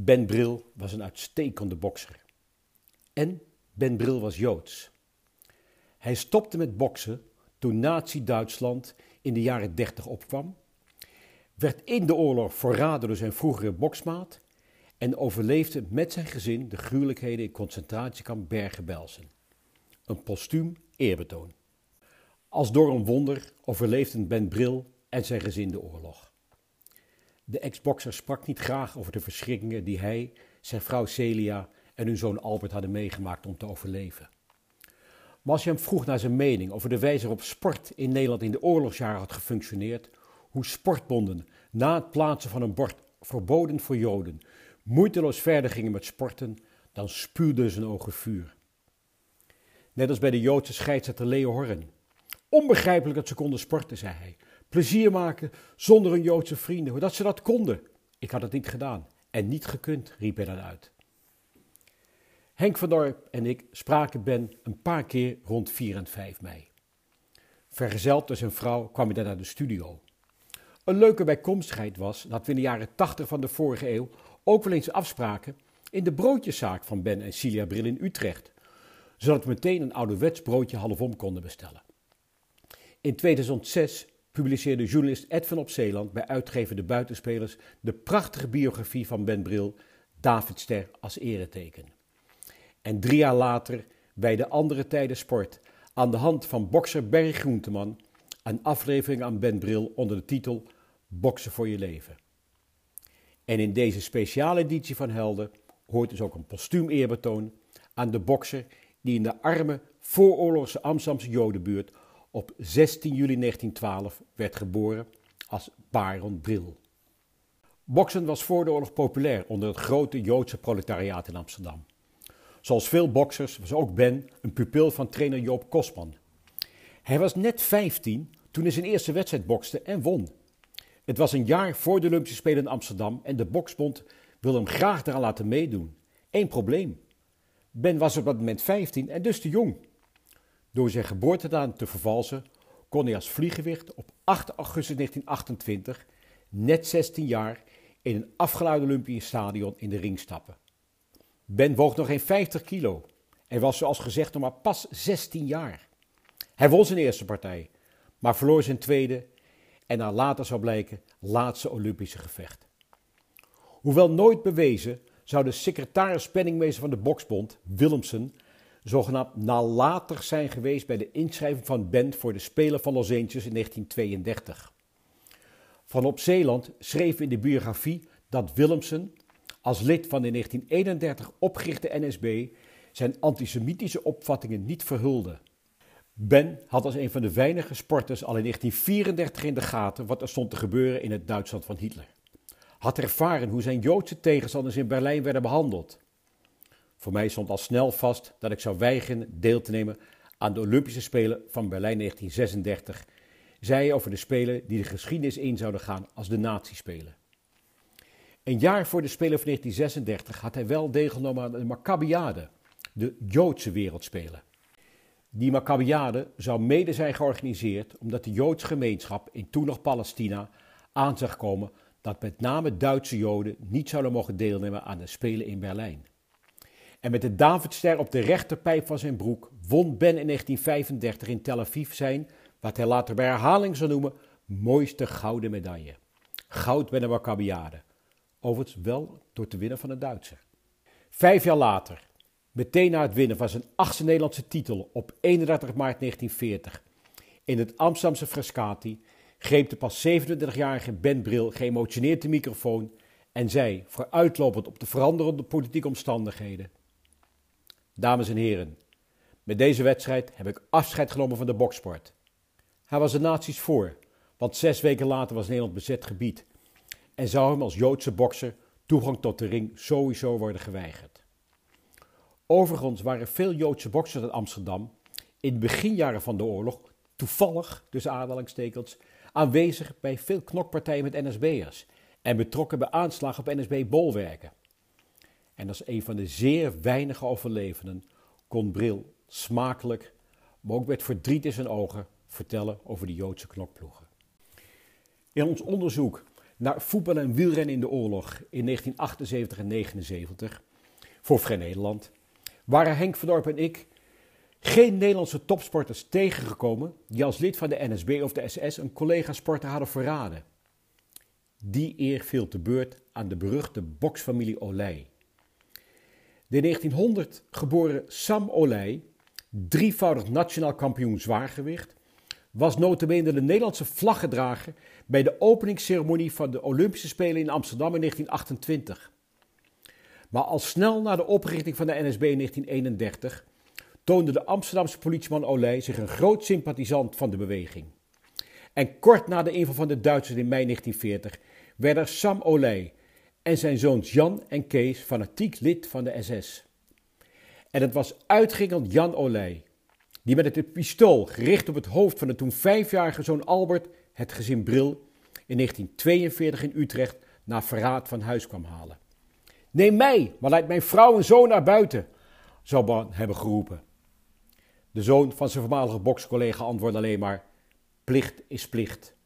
Ben Bril was een uitstekende bokser. En Ben Bril was Joods. Hij stopte met boksen toen Nazi-Duitsland in de jaren 30 opkwam, werd in de oorlog verraden door zijn vroegere boksmaat en overleefde met zijn gezin de gruwelijkheden in concentratiekamp Bergen-Belsen. Een postuum eerbetoon. Als door een wonder overleefden Ben Bril en zijn gezin de oorlog. De ex-bokser sprak niet graag over de verschrikkingen die hij, zijn vrouw Celia en hun zoon Albert hadden meegemaakt om te overleven. Maar als je hem vroeg naar zijn mening over de wijze waarop sport in Nederland in de oorlogsjaren had gefunctioneerd, hoe sportbonden na het plaatsen van een bord verboden voor Joden moeiteloos verder gingen met sporten, dan spuwden zijn ogen vuur. Net als bij de Joodse scheidsrechter Leo Horren. Onbegrijpelijk dat ze konden sporten, zei hij. Plezier maken zonder hun Joodse vrienden, dat ze dat konden. Ik had het niet gedaan en niet gekund, riep hij dan uit. Henk van Dorp en ik spraken Ben een paar keer rond 4 en 5 mei. Vergezeld door zijn vrouw kwam hij dan naar de studio. Een leuke bijkomstigheid was dat we in de jaren 80 van de vorige eeuw ook wel eens afspraken in de broodjeszaak van Ben en Cilia Bril in Utrecht, zodat we meteen een ouderwets broodje halfom konden bestellen. In 2006 publiceerde journalist Edwin op Zeeland bij uitgever De Buitenspelers de prachtige biografie van Ben Bril, David Ster als ereteken. En drie jaar later bij de andere tijden sport aan de hand van bokser Berry Groenteman een aflevering aan Ben Bril onder de titel Boksen voor je leven. En in deze speciale editie van Helden hoort dus ook een postuum eerbetoon aan de bokser die in de arme vooroorlogse Amsterdamse Jodenbuurt op 16 juli 1912 werd geboren als Baron Bril. Boksen was voor de oorlog populair onder het grote Joodse proletariaat in Amsterdam. Zoals veel boksers was ook Ben een pupil van trainer Joop Kosman. Hij was net 15 toen hij zijn eerste wedstrijd bokste en won. Het was een jaar voor de Olympische Spelen in Amsterdam en de Boksbond wilde hem graag eraan laten meedoen. Eén probleem. Ben was op dat moment 15 en dus te jong. Door zijn geboortedatum te vervalsen kon hij als vliegewicht op 8 augustus 1928, net 16 jaar, in een afgeluide Olympisch stadion in de ring stappen. Ben woog nog geen 50 kilo en was zoals gezegd nog maar pas 16 jaar. Hij won zijn eerste partij, maar verloor zijn tweede en naar later zou blijken laatste Olympische gevecht. Hoewel nooit bewezen, zou de secretaris-penningmeester van de Boksbond, Willemsen, zogenaamd nalatig zijn geweest bij de inschrijving van Ben voor de Spelen van Los Angeles in 1932. Van op Zeeland schreef in de biografie dat Willemsen, als lid van de 1931 opgerichte NSB, zijn antisemitische opvattingen niet verhulde. Ben had als een van de weinige sporters al in 1934 in de gaten wat er stond te gebeuren in het Duitsland van Hitler. Had ervaren hoe zijn Joodse tegenstanders in Berlijn werden behandeld. Voor mij stond al snel vast dat ik zou weigeren deel te nemen aan de Olympische Spelen van Berlijn 1936, zei hij over de Spelen die de geschiedenis in zouden gaan als de Nazi-Spelen. Een jaar voor de Spelen van 1936 had hij wel deelgenomen aan de Maccabiade, de Joodse Wereldspelen. Die Maccabiade zou mede zijn georganiseerd omdat de Joodse gemeenschap in toen nog Palestina aan zag komen dat met name Duitse Joden niet zouden mogen deelnemen aan de Spelen in Berlijn. En met de Davidster op de rechterpijp van zijn broek won Ben in 1935 in Tel Aviv zijn, wat hij later bij herhaling zou noemen, mooiste gouden medaille. Goud bij de Maccabiade. Overigens wel door te winnen van een Duitser. Vijf jaar later, meteen na het winnen van zijn achtste Nederlandse titel op 31 maart 1940 in het Amsterdamse Frascati, greep de pas 27-jarige Ben Bril geëmotioneerd de microfoon en zei, vooruitlopend op de veranderende politieke omstandigheden: Dames en heren, met deze wedstrijd heb ik afscheid genomen van de boksport. Hij was de nazi's voor, want zes weken later was Nederland bezet gebied en zou hem als Joodse bokser toegang tot de ring sowieso worden geweigerd. Overigens waren veel Joodse boksers in Amsterdam in de beginjaren van de oorlog toevallig, dus aanhalingstekens, aanwezig bij veel knokpartijen met NSB'ers en betrokken bij aanslagen op NSB-bolwerken. En als een van de zeer weinige overlevenden kon Bril smakelijk, maar ook met verdriet in zijn ogen, vertellen over de Joodse knokploegen. In ons onderzoek naar voetbal en wielrennen in de oorlog in 1978 en 1979 voor Vrij Nederland, waren Henk van Dorp en ik geen Nederlandse topsporters tegengekomen die als lid van de NSB of de SS een collega-sporter hadden verraden. Die eer viel te beurt aan de beruchte boksfamilie Olij. De 1900 geboren Sam Olij, drievoudig nationaal kampioen zwaargewicht, was notabene de Nederlandse vlaggedrager bij de openingsceremonie van de Olympische Spelen in Amsterdam in 1928. Maar al snel na de oprichting van de NSB in 1931 toonde de Amsterdamse politieman Olij zich een groot sympathisant van de beweging. En kort na de inval van de Duitsers in mei 1940 werden Sam Olij en zijn zoons Jan en Kees fanatiek lid van de SS. En het was uitgingend Jan Olij, die met het pistool gericht op het hoofd van de toen vijfjarige zoon Albert het gezin Bril in 1942 in Utrecht na verraad van huis kwam halen. Neem mij, maar laat mijn vrouw en zoon naar buiten, zou Ban hebben geroepen. De zoon van zijn voormalige bokscollega antwoordde alleen maar: plicht is plicht.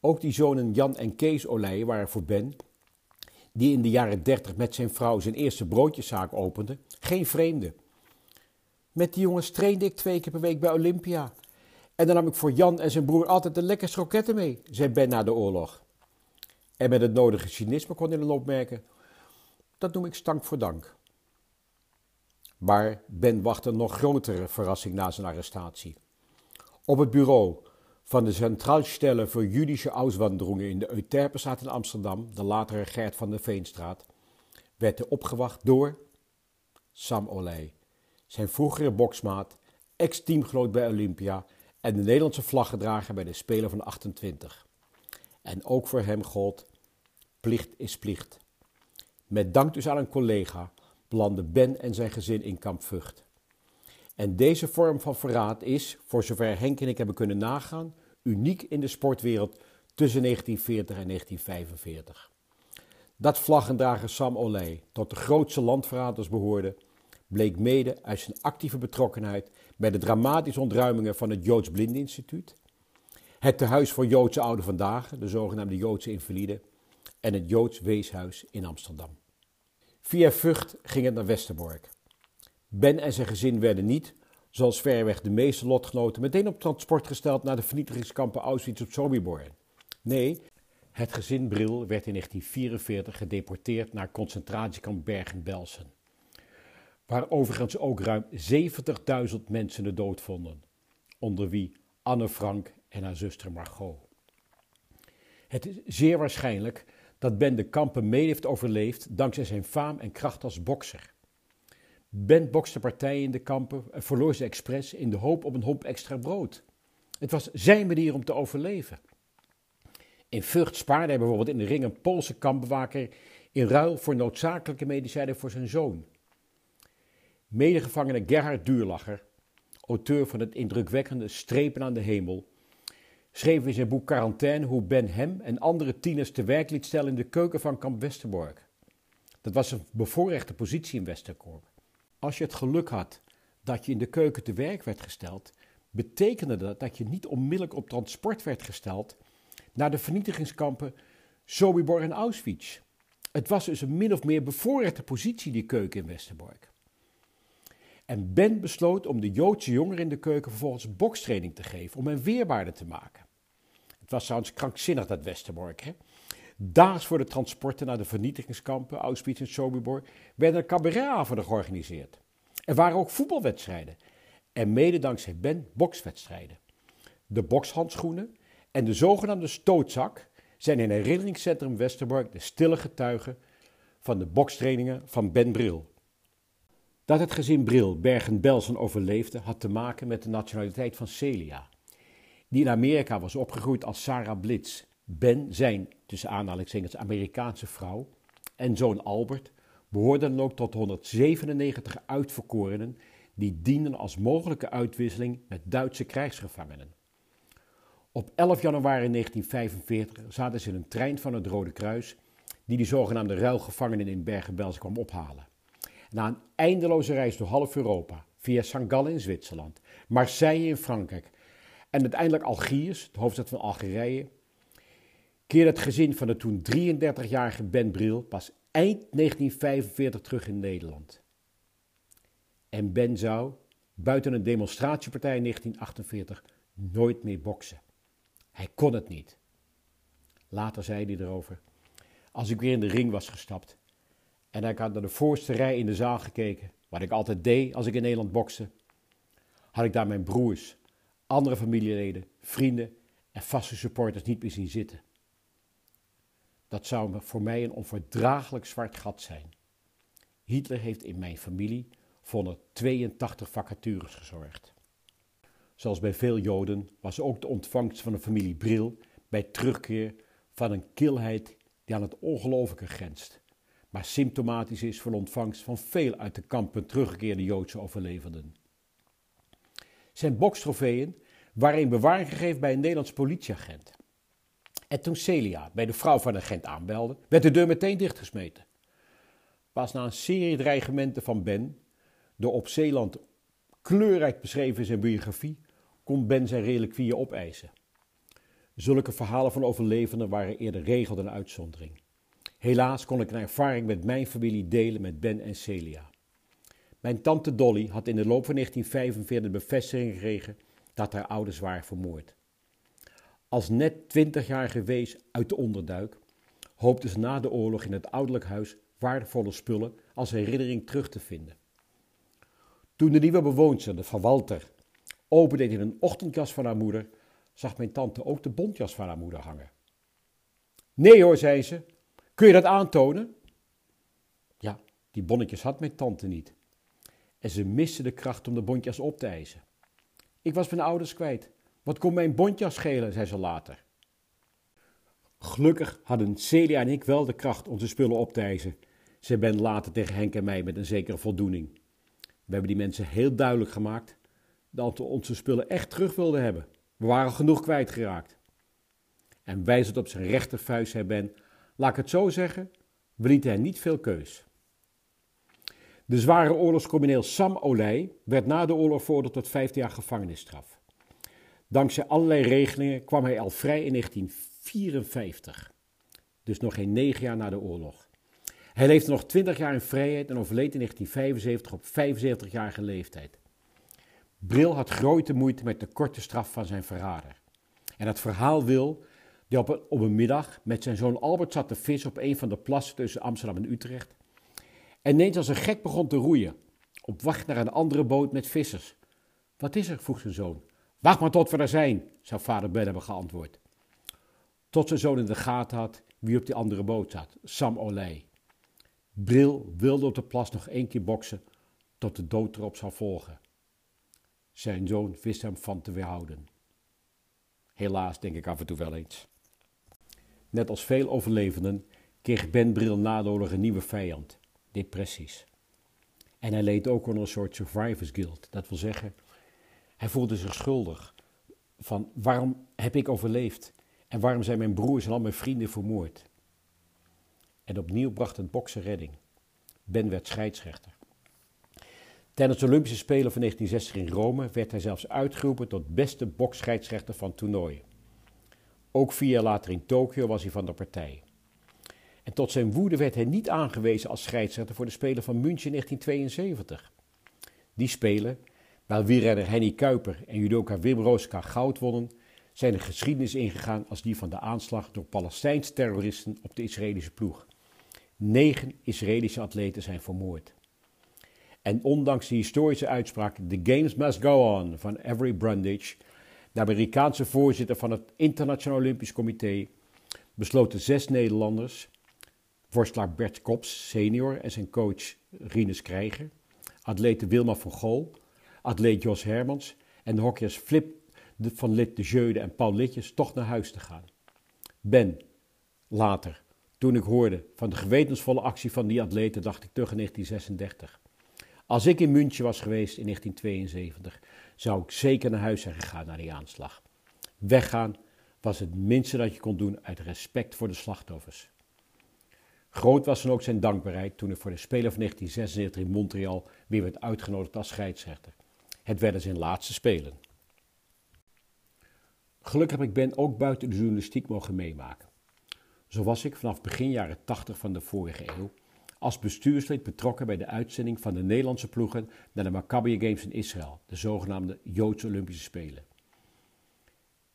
Ook die zonen Jan en Kees Olij waren voor Ben, die in de jaren dertig met zijn vrouw zijn eerste broodjeszaak opende, geen vreemde. Met die jongens trainde ik twee keer per week bij Olympia. En dan nam ik voor Jan en zijn broer altijd de lekkerste kroketten mee, zei Ben na de oorlog. En met het nodige cynisme kon hij dan opmerken: dat noem ik stank voor dank. Maar Ben wachtte nog grotere verrassing na zijn arrestatie. Op het bureau van de Centraalstelle voor Judische Auswanderungen in de Euterpenstraat in Amsterdam, de latere Gert van de Veenstraat, werd hij opgewacht door Sam Olij, zijn vroegere boksmaat, ex-teamgenoot bij Olympia en de Nederlandse vlaggedrager bij de Spelen van 28. En ook voor hem gold: plicht is plicht. Met dank dus aan een collega belanden Ben en zijn gezin in kamp Vught. En deze vorm van verraad is, voor zover Henk en ik hebben kunnen nagaan, uniek in de sportwereld tussen 1940 en 1945. Dat vlaggendrager Sam Olij tot de grootste landverraders behoorde, bleek mede uit zijn actieve betrokkenheid bij de dramatische ontruimingen van het Joods Blindeninstituut, het tehuis voor Joodse ouden vandaag, de zogenaamde Joodse invaliden, en het Joods Weeshuis in Amsterdam. Via Vught ging het naar Westerbork. Ben en zijn gezin werden niet, zoals verreweg de meeste lotgenoten, meteen op transport gesteld naar de vernietigingskampen Auschwitz op Sobibor. Nee, het gezin Bril werd in 1944 gedeporteerd naar concentratiekamp Bergen-Belsen, waar overigens ook ruim 70.000 mensen de dood vonden, onder wie Anne Frank en haar zuster Margot. Het is zeer waarschijnlijk dat Ben de kampen mee heeft overleefd dankzij zijn faam en kracht als bokser. Ben bokste partijen in de kampen en verloor ze expres in de hoop op een hoop extra brood. Het was zijn manier om te overleven. In Vught spaarde hij bijvoorbeeld in de ring een Poolse kampbewaker in ruil voor noodzakelijke medicijnen voor zijn zoon. Medegevangene Gerhard Duurlacher, auteur van het indrukwekkende Strepen aan de Hemel, schreef in zijn boek Quarantaine hoe Ben hem en andere tieners te werk liet stellen in de keuken van kamp Westerbork. Dat was een bevoorrechte positie in Westerkorp. Als je het geluk had dat je in de keuken te werk werd gesteld, betekende dat dat je niet onmiddellijk op transport werd gesteld naar de vernietigingskampen Sobibor en Auschwitz. Het was dus een min of meer bevoorrechte positie, die keuken in Westerbork. En Ben besloot om de Joodse jongeren in de keuken vervolgens bokstraining te geven, om hen weerbaarder te maken. Het was trouwens krankzinnig, dat Westerbork. Hè? Daags voor de transporten naar de vernietigingskampen, Auschwitz en Sobibor, werden er cabaretavonden georganiseerd. Er waren ook voetbalwedstrijden. En mede dankzij Ben bokswedstrijden. De bokshandschoenen en de zogenaamde stootzak zijn in herinneringscentrum Westerbork de stille getuigen van de bokstrainingen van Ben Bril. Dat het gezin Bril Bergen-Belsen overleefde had te maken met de nationaliteit van Celia, die in Amerika was opgegroeid als Sarah Blitz. Ben, zijn tussen aanhalingstekens Amerikaanse vrouw, en zoon Albert behoorden dan ook tot 197 uitverkorenen die dienden als mogelijke uitwisseling met Duitse krijgsgevangenen. Op 11 januari 1945 zaten ze in een trein van het Rode Kruis die de zogenaamde ruilgevangenen in Bergen-Belsen kwam ophalen. Na een eindeloze reis door half Europa, via St. Gallen in Zwitserland, Marseille in Frankrijk en uiteindelijk Algiers, de hoofdstad van Algerije, keerde het gezin van de toen 33-jarige Ben Bril pas eind 1945 terug in Nederland. En Ben zou, buiten een demonstratiepartij in 1948, nooit meer boksen. Hij kon het niet. Later zei hij erover: Als ik weer in de ring was gestapt en ik had naar de voorste rij in de zaal gekeken, wat ik altijd deed als ik in Nederland bokste, had ik daar mijn broers, andere familieleden, vrienden en vaste supporters niet meer zien zitten. Dat zou voor mij een onverdraaglijk zwart gat zijn. Hitler heeft in mijn familie voor 182 vacatures gezorgd. Zoals bij veel Joden was ook de ontvangst van de familie Bril bij terugkeer van een kilheid die aan het ongelooflijke grenst, maar symptomatisch is voor de ontvangst van veel uit de kampen teruggekeerde Joodse overlevenden. Zijn bokstrofeeën waren in bewaring gegeven bij een Nederlands politieagent. En toen Celia bij de vrouw van de agent aanbelde, werd de deur meteen dichtgesmeten. Pas na een serie dreigementen van Ben, door op Zeeland kleurrijk beschreven in zijn biografie, kon Ben zijn reliquieën opeisen. Zulke verhalen van overlevenden waren eerder regel dan uitzondering. Helaas kon ik een ervaring met mijn familie delen met Ben en Celia. Mijn tante Dolly had in de loop van 1945 bevestiging gekregen dat haar ouders waren vermoord. Als net twintigjarige wees uit de onderduik hoopte ze na de oorlog in het ouderlijk huis waardevolle spullen als herinnering terug te vinden. Toen de nieuwe bewoonster, de van Walter, opendeed in een ochtendjas van haar moeder, zag mijn tante ook de bontjas van haar moeder hangen. Nee hoor, zei ze, kun je dat aantonen? Ja, die bonnetjes had mijn tante niet. En ze miste de kracht om de bontjas op te eisen. Ik was mijn ouders kwijt. Wat kon mijn bontjas schelen, zei ze later. Gelukkig hadden Celia en ik wel de kracht onze spullen op te eisen, zei Ben later tegen Henk en mij met een zekere voldoening. We hebben die mensen heel duidelijk gemaakt dat we onze spullen echt terug wilden hebben. We waren genoeg kwijtgeraakt. En wijzend op zijn rechtervuist zei Ben, laat ik het zo zeggen, we lieten hen niet veel keus. De zware oorlogscrimineel Sam Olij werd na de oorlog veroordeeld tot 15 jaar gevangenisstraf. Dankzij allerlei regelingen kwam hij al vrij in 1954, dus nog geen negen jaar na de oorlog. Hij leefde nog 20 jaar in vrijheid en overleed in 1975 op 75-jarige leeftijd. Bril had grote moeite met de korte straf van zijn verrader. En het verhaal wil die op een, op een middag met zijn zoon Albert zat te vissen op een van de plassen tussen Amsterdam en Utrecht. En ineens als een gek begon te roeien, op wacht naar een andere boot met vissers. Wat is er? vroeg zijn zoon. Wacht maar tot we er zijn, zou vader Ben hebben geantwoord. Tot zijn zoon in de gaten had wie op die andere boot zat, Sam Olij. Bril wilde op de plas nog één keer boksen, tot de dood erop zou volgen. Zijn zoon wist hem van te weerhouden. Helaas denk ik af en toe wel eens. Net als veel overlevenden kreeg Ben Bril na de oorlog een nieuwe vijand, depressies. En hij leed ook onder een soort survivors guilt. Dat wil zeggen, hij voelde zich schuldig. Van waarom heb ik overleefd? En waarom zijn mijn broers en al mijn vrienden vermoord? En opnieuw bracht het boksen redding. Ben werd scheidsrechter. Tijdens de Olympische Spelen van 1960 in Rome werd hij zelfs uitgeroepen tot beste boksscheidsrechter van toernooi. Ook vier jaar later in Tokio was hij van de partij. En tot zijn woede werd hij niet aangewezen als scheidsrechter voor de Spelen van München 1972. Die Spelen, waar wielrenner Henny Kuiper en judoka Wim Rooska goud wonnen, zijn de geschiedenis ingegaan als die van de aanslag door Palestijnse terroristen op de Israëlische ploeg. Negen Israëlische atleten zijn vermoord. En ondanks de historische uitspraak The Games Must Go On van Avery Brundage, de Amerikaanse voorzitter van het Internationaal Olympisch Comité, besloten zes Nederlanders, worstelaar Bert Kops senior en zijn coach Rinus Krijger, atlete Wilma van Gool, atleet Jos Hermans en de hockeyers Flip van Lit de Jeude en Paul Litjes toch naar huis te gaan. Ben, later, toen ik hoorde van de gewetensvolle actie van die atleten, dacht ik terug in 1936. Als ik in München was geweest in 1972, zou ik zeker naar huis zijn gegaan na die aanslag. Weggaan was het minste dat je kon doen uit respect voor de slachtoffers. Groot was dan ook zijn dankbaarheid toen ik voor de Spelen van 1976 in Montreal weer werd uitgenodigd als scheidsrechter. Het werden zijn laatste Spelen. Gelukkig heb ik Ben ook buiten de journalistiek mogen meemaken. Zo was ik vanaf begin jaren 80 van de vorige eeuw als bestuurslid betrokken bij de uitzending van de Nederlandse ploegen naar de Maccabi Games in Israël, de zogenaamde Joodse Olympische Spelen.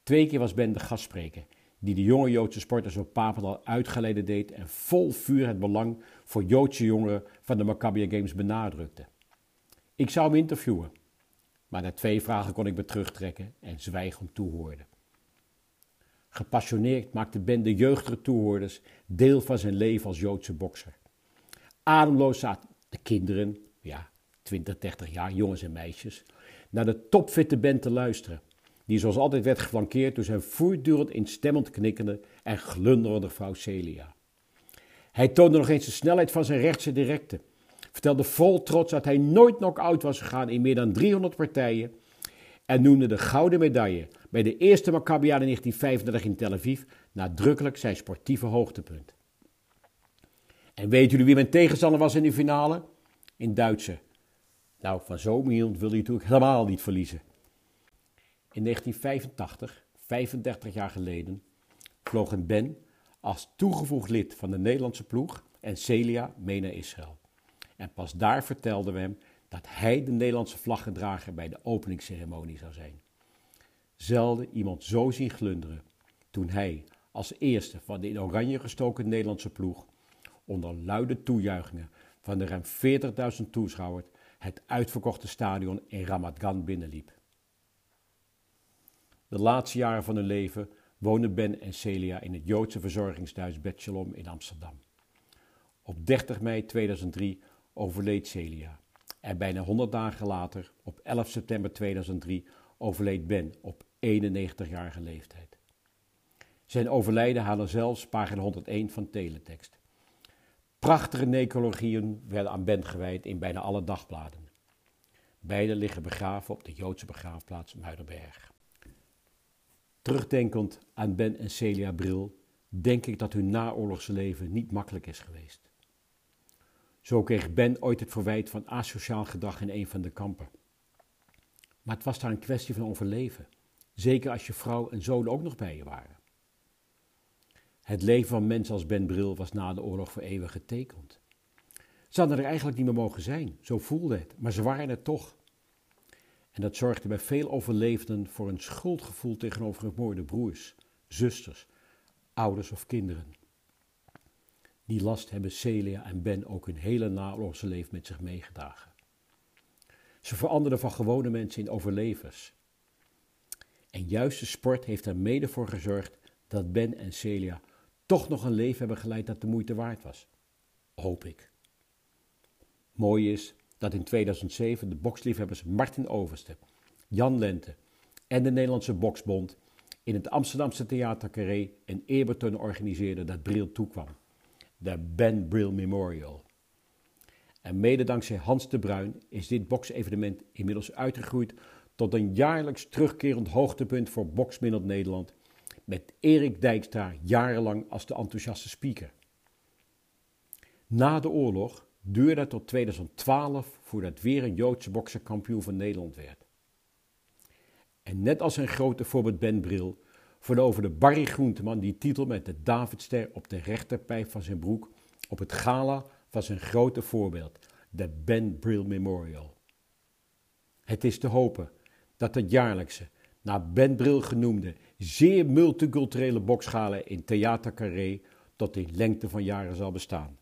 Twee keer was Ben de gastspreker, die de jonge Joodse sporters op Papendal uitgeleide deed en vol vuur het belang voor Joodse jongeren van de Maccabi Games benadrukte. Ik zou hem interviewen, maar na twee vragen kon ik me terugtrekken en zwijgend toehoorde. Gepassioneerd maakte Ben de jeugdige toehoorders deel van zijn leven als Joodse bokser. Ademloos zaten de kinderen, ja, 20, 30 jaar, jongens en meisjes, naar de topfitte Ben te luisteren, die zoals altijd werd geflankeerd door zijn voortdurend instemmend knikkende en glunderende vrouw Celia. Hij toonde nog eens de snelheid van zijn rechtse directe, vertelde vol trots dat hij nooit knock-out was gegaan in meer dan 300 partijen en noemde de gouden medaille bij de eerste Maccabiade in 1935 in Tel Aviv nadrukkelijk zijn sportieve hoogtepunt. En weten jullie wie mijn tegenstander was in de finale? In Duitse. Nou, van zo'n iemand wil hij natuurlijk helemaal niet verliezen. In 1985, 35 jaar geleden, vlogen Ben als toegevoegd lid van de Nederlandse ploeg en Celia mee naar Israël. En pas daar vertelden we hem dat hij de Nederlandse vlaggedrager bij de openingsceremonie zou zijn. Zelden iemand zo zien glunderen toen hij als eerste van de in oranje gestoken Nederlandse ploeg onder luide toejuichingen van de ruim 40.000 toeschouwers het uitverkochte stadion in Ramat Gan binnenliep. De laatste jaren van hun leven woonden Ben en Celia in het Joodse verzorgingsthuis Bet Shalom in Amsterdam. Op 30 mei 2003 overleed Celia en bijna 100 dagen later, op 11 september 2003, overleed Ben op 91-jarige leeftijd. Zijn overlijden haalde zelfs pagina 101 van Teletext. Prachtige necrologieën werden aan Ben gewijd in bijna alle dagbladen. Beiden liggen begraven op de Joodse begraafplaats Muiderberg. Terugdenkend aan Ben en Celia Bril, denk ik dat hun naoorlogse leven niet makkelijk is geweest. Zo kreeg Ben ooit het verwijt van asociaal gedrag in een van de kampen. Maar het was daar een kwestie van overleven, zeker als je vrouw en zoon ook nog bij je waren. Het leven van mensen als Ben Bril was na de oorlog voor eeuwig getekend. Ze hadden er eigenlijk niet meer mogen zijn, zo voelde het, maar ze waren er toch. En dat zorgde bij veel overlevenden voor een schuldgevoel tegenover hun moorde broers, zusters, ouders of kinderen. Die last hebben Celia en Ben ook hun hele naoorlogse leven met zich meegedragen. Ze veranderden van gewone mensen in overlevers. En juist de sport heeft er mede voor gezorgd dat Ben en Celia toch nog een leven hebben geleid dat de moeite waard was. Hoop ik. Mooi is dat in 2007 de boksliefhebbers Martin Overste, Jan Lente en de Nederlandse Boksbond in het Amsterdamse Theater Carré een eerbetoon organiseerden dat Bril toekwam. De Ben Brill Memorial. En mede dankzij Hans de Bruin is dit boksevenement inmiddels uitgegroeid tot een jaarlijks terugkerend hoogtepunt voor Boksmiddel Nederland met Erik Dijkstra jarenlang als de enthousiaste speaker. Na de oorlog duurde het tot 2012 voordat weer een Joodse bokser kampioen van Nederland werd. En net als zijn grote voorbeeld Ben Bril veroverde Barry Groenteman die titel met de Davidster op de rechterpijp van zijn broek op het gala van zijn grote voorbeeld, de Ben Brill Memorial. Het is te hopen dat het jaarlijkse, naar Ben Bril genoemde, zeer multiculturele bokschalen in Theater Carré tot in lengte van jaren zal bestaan.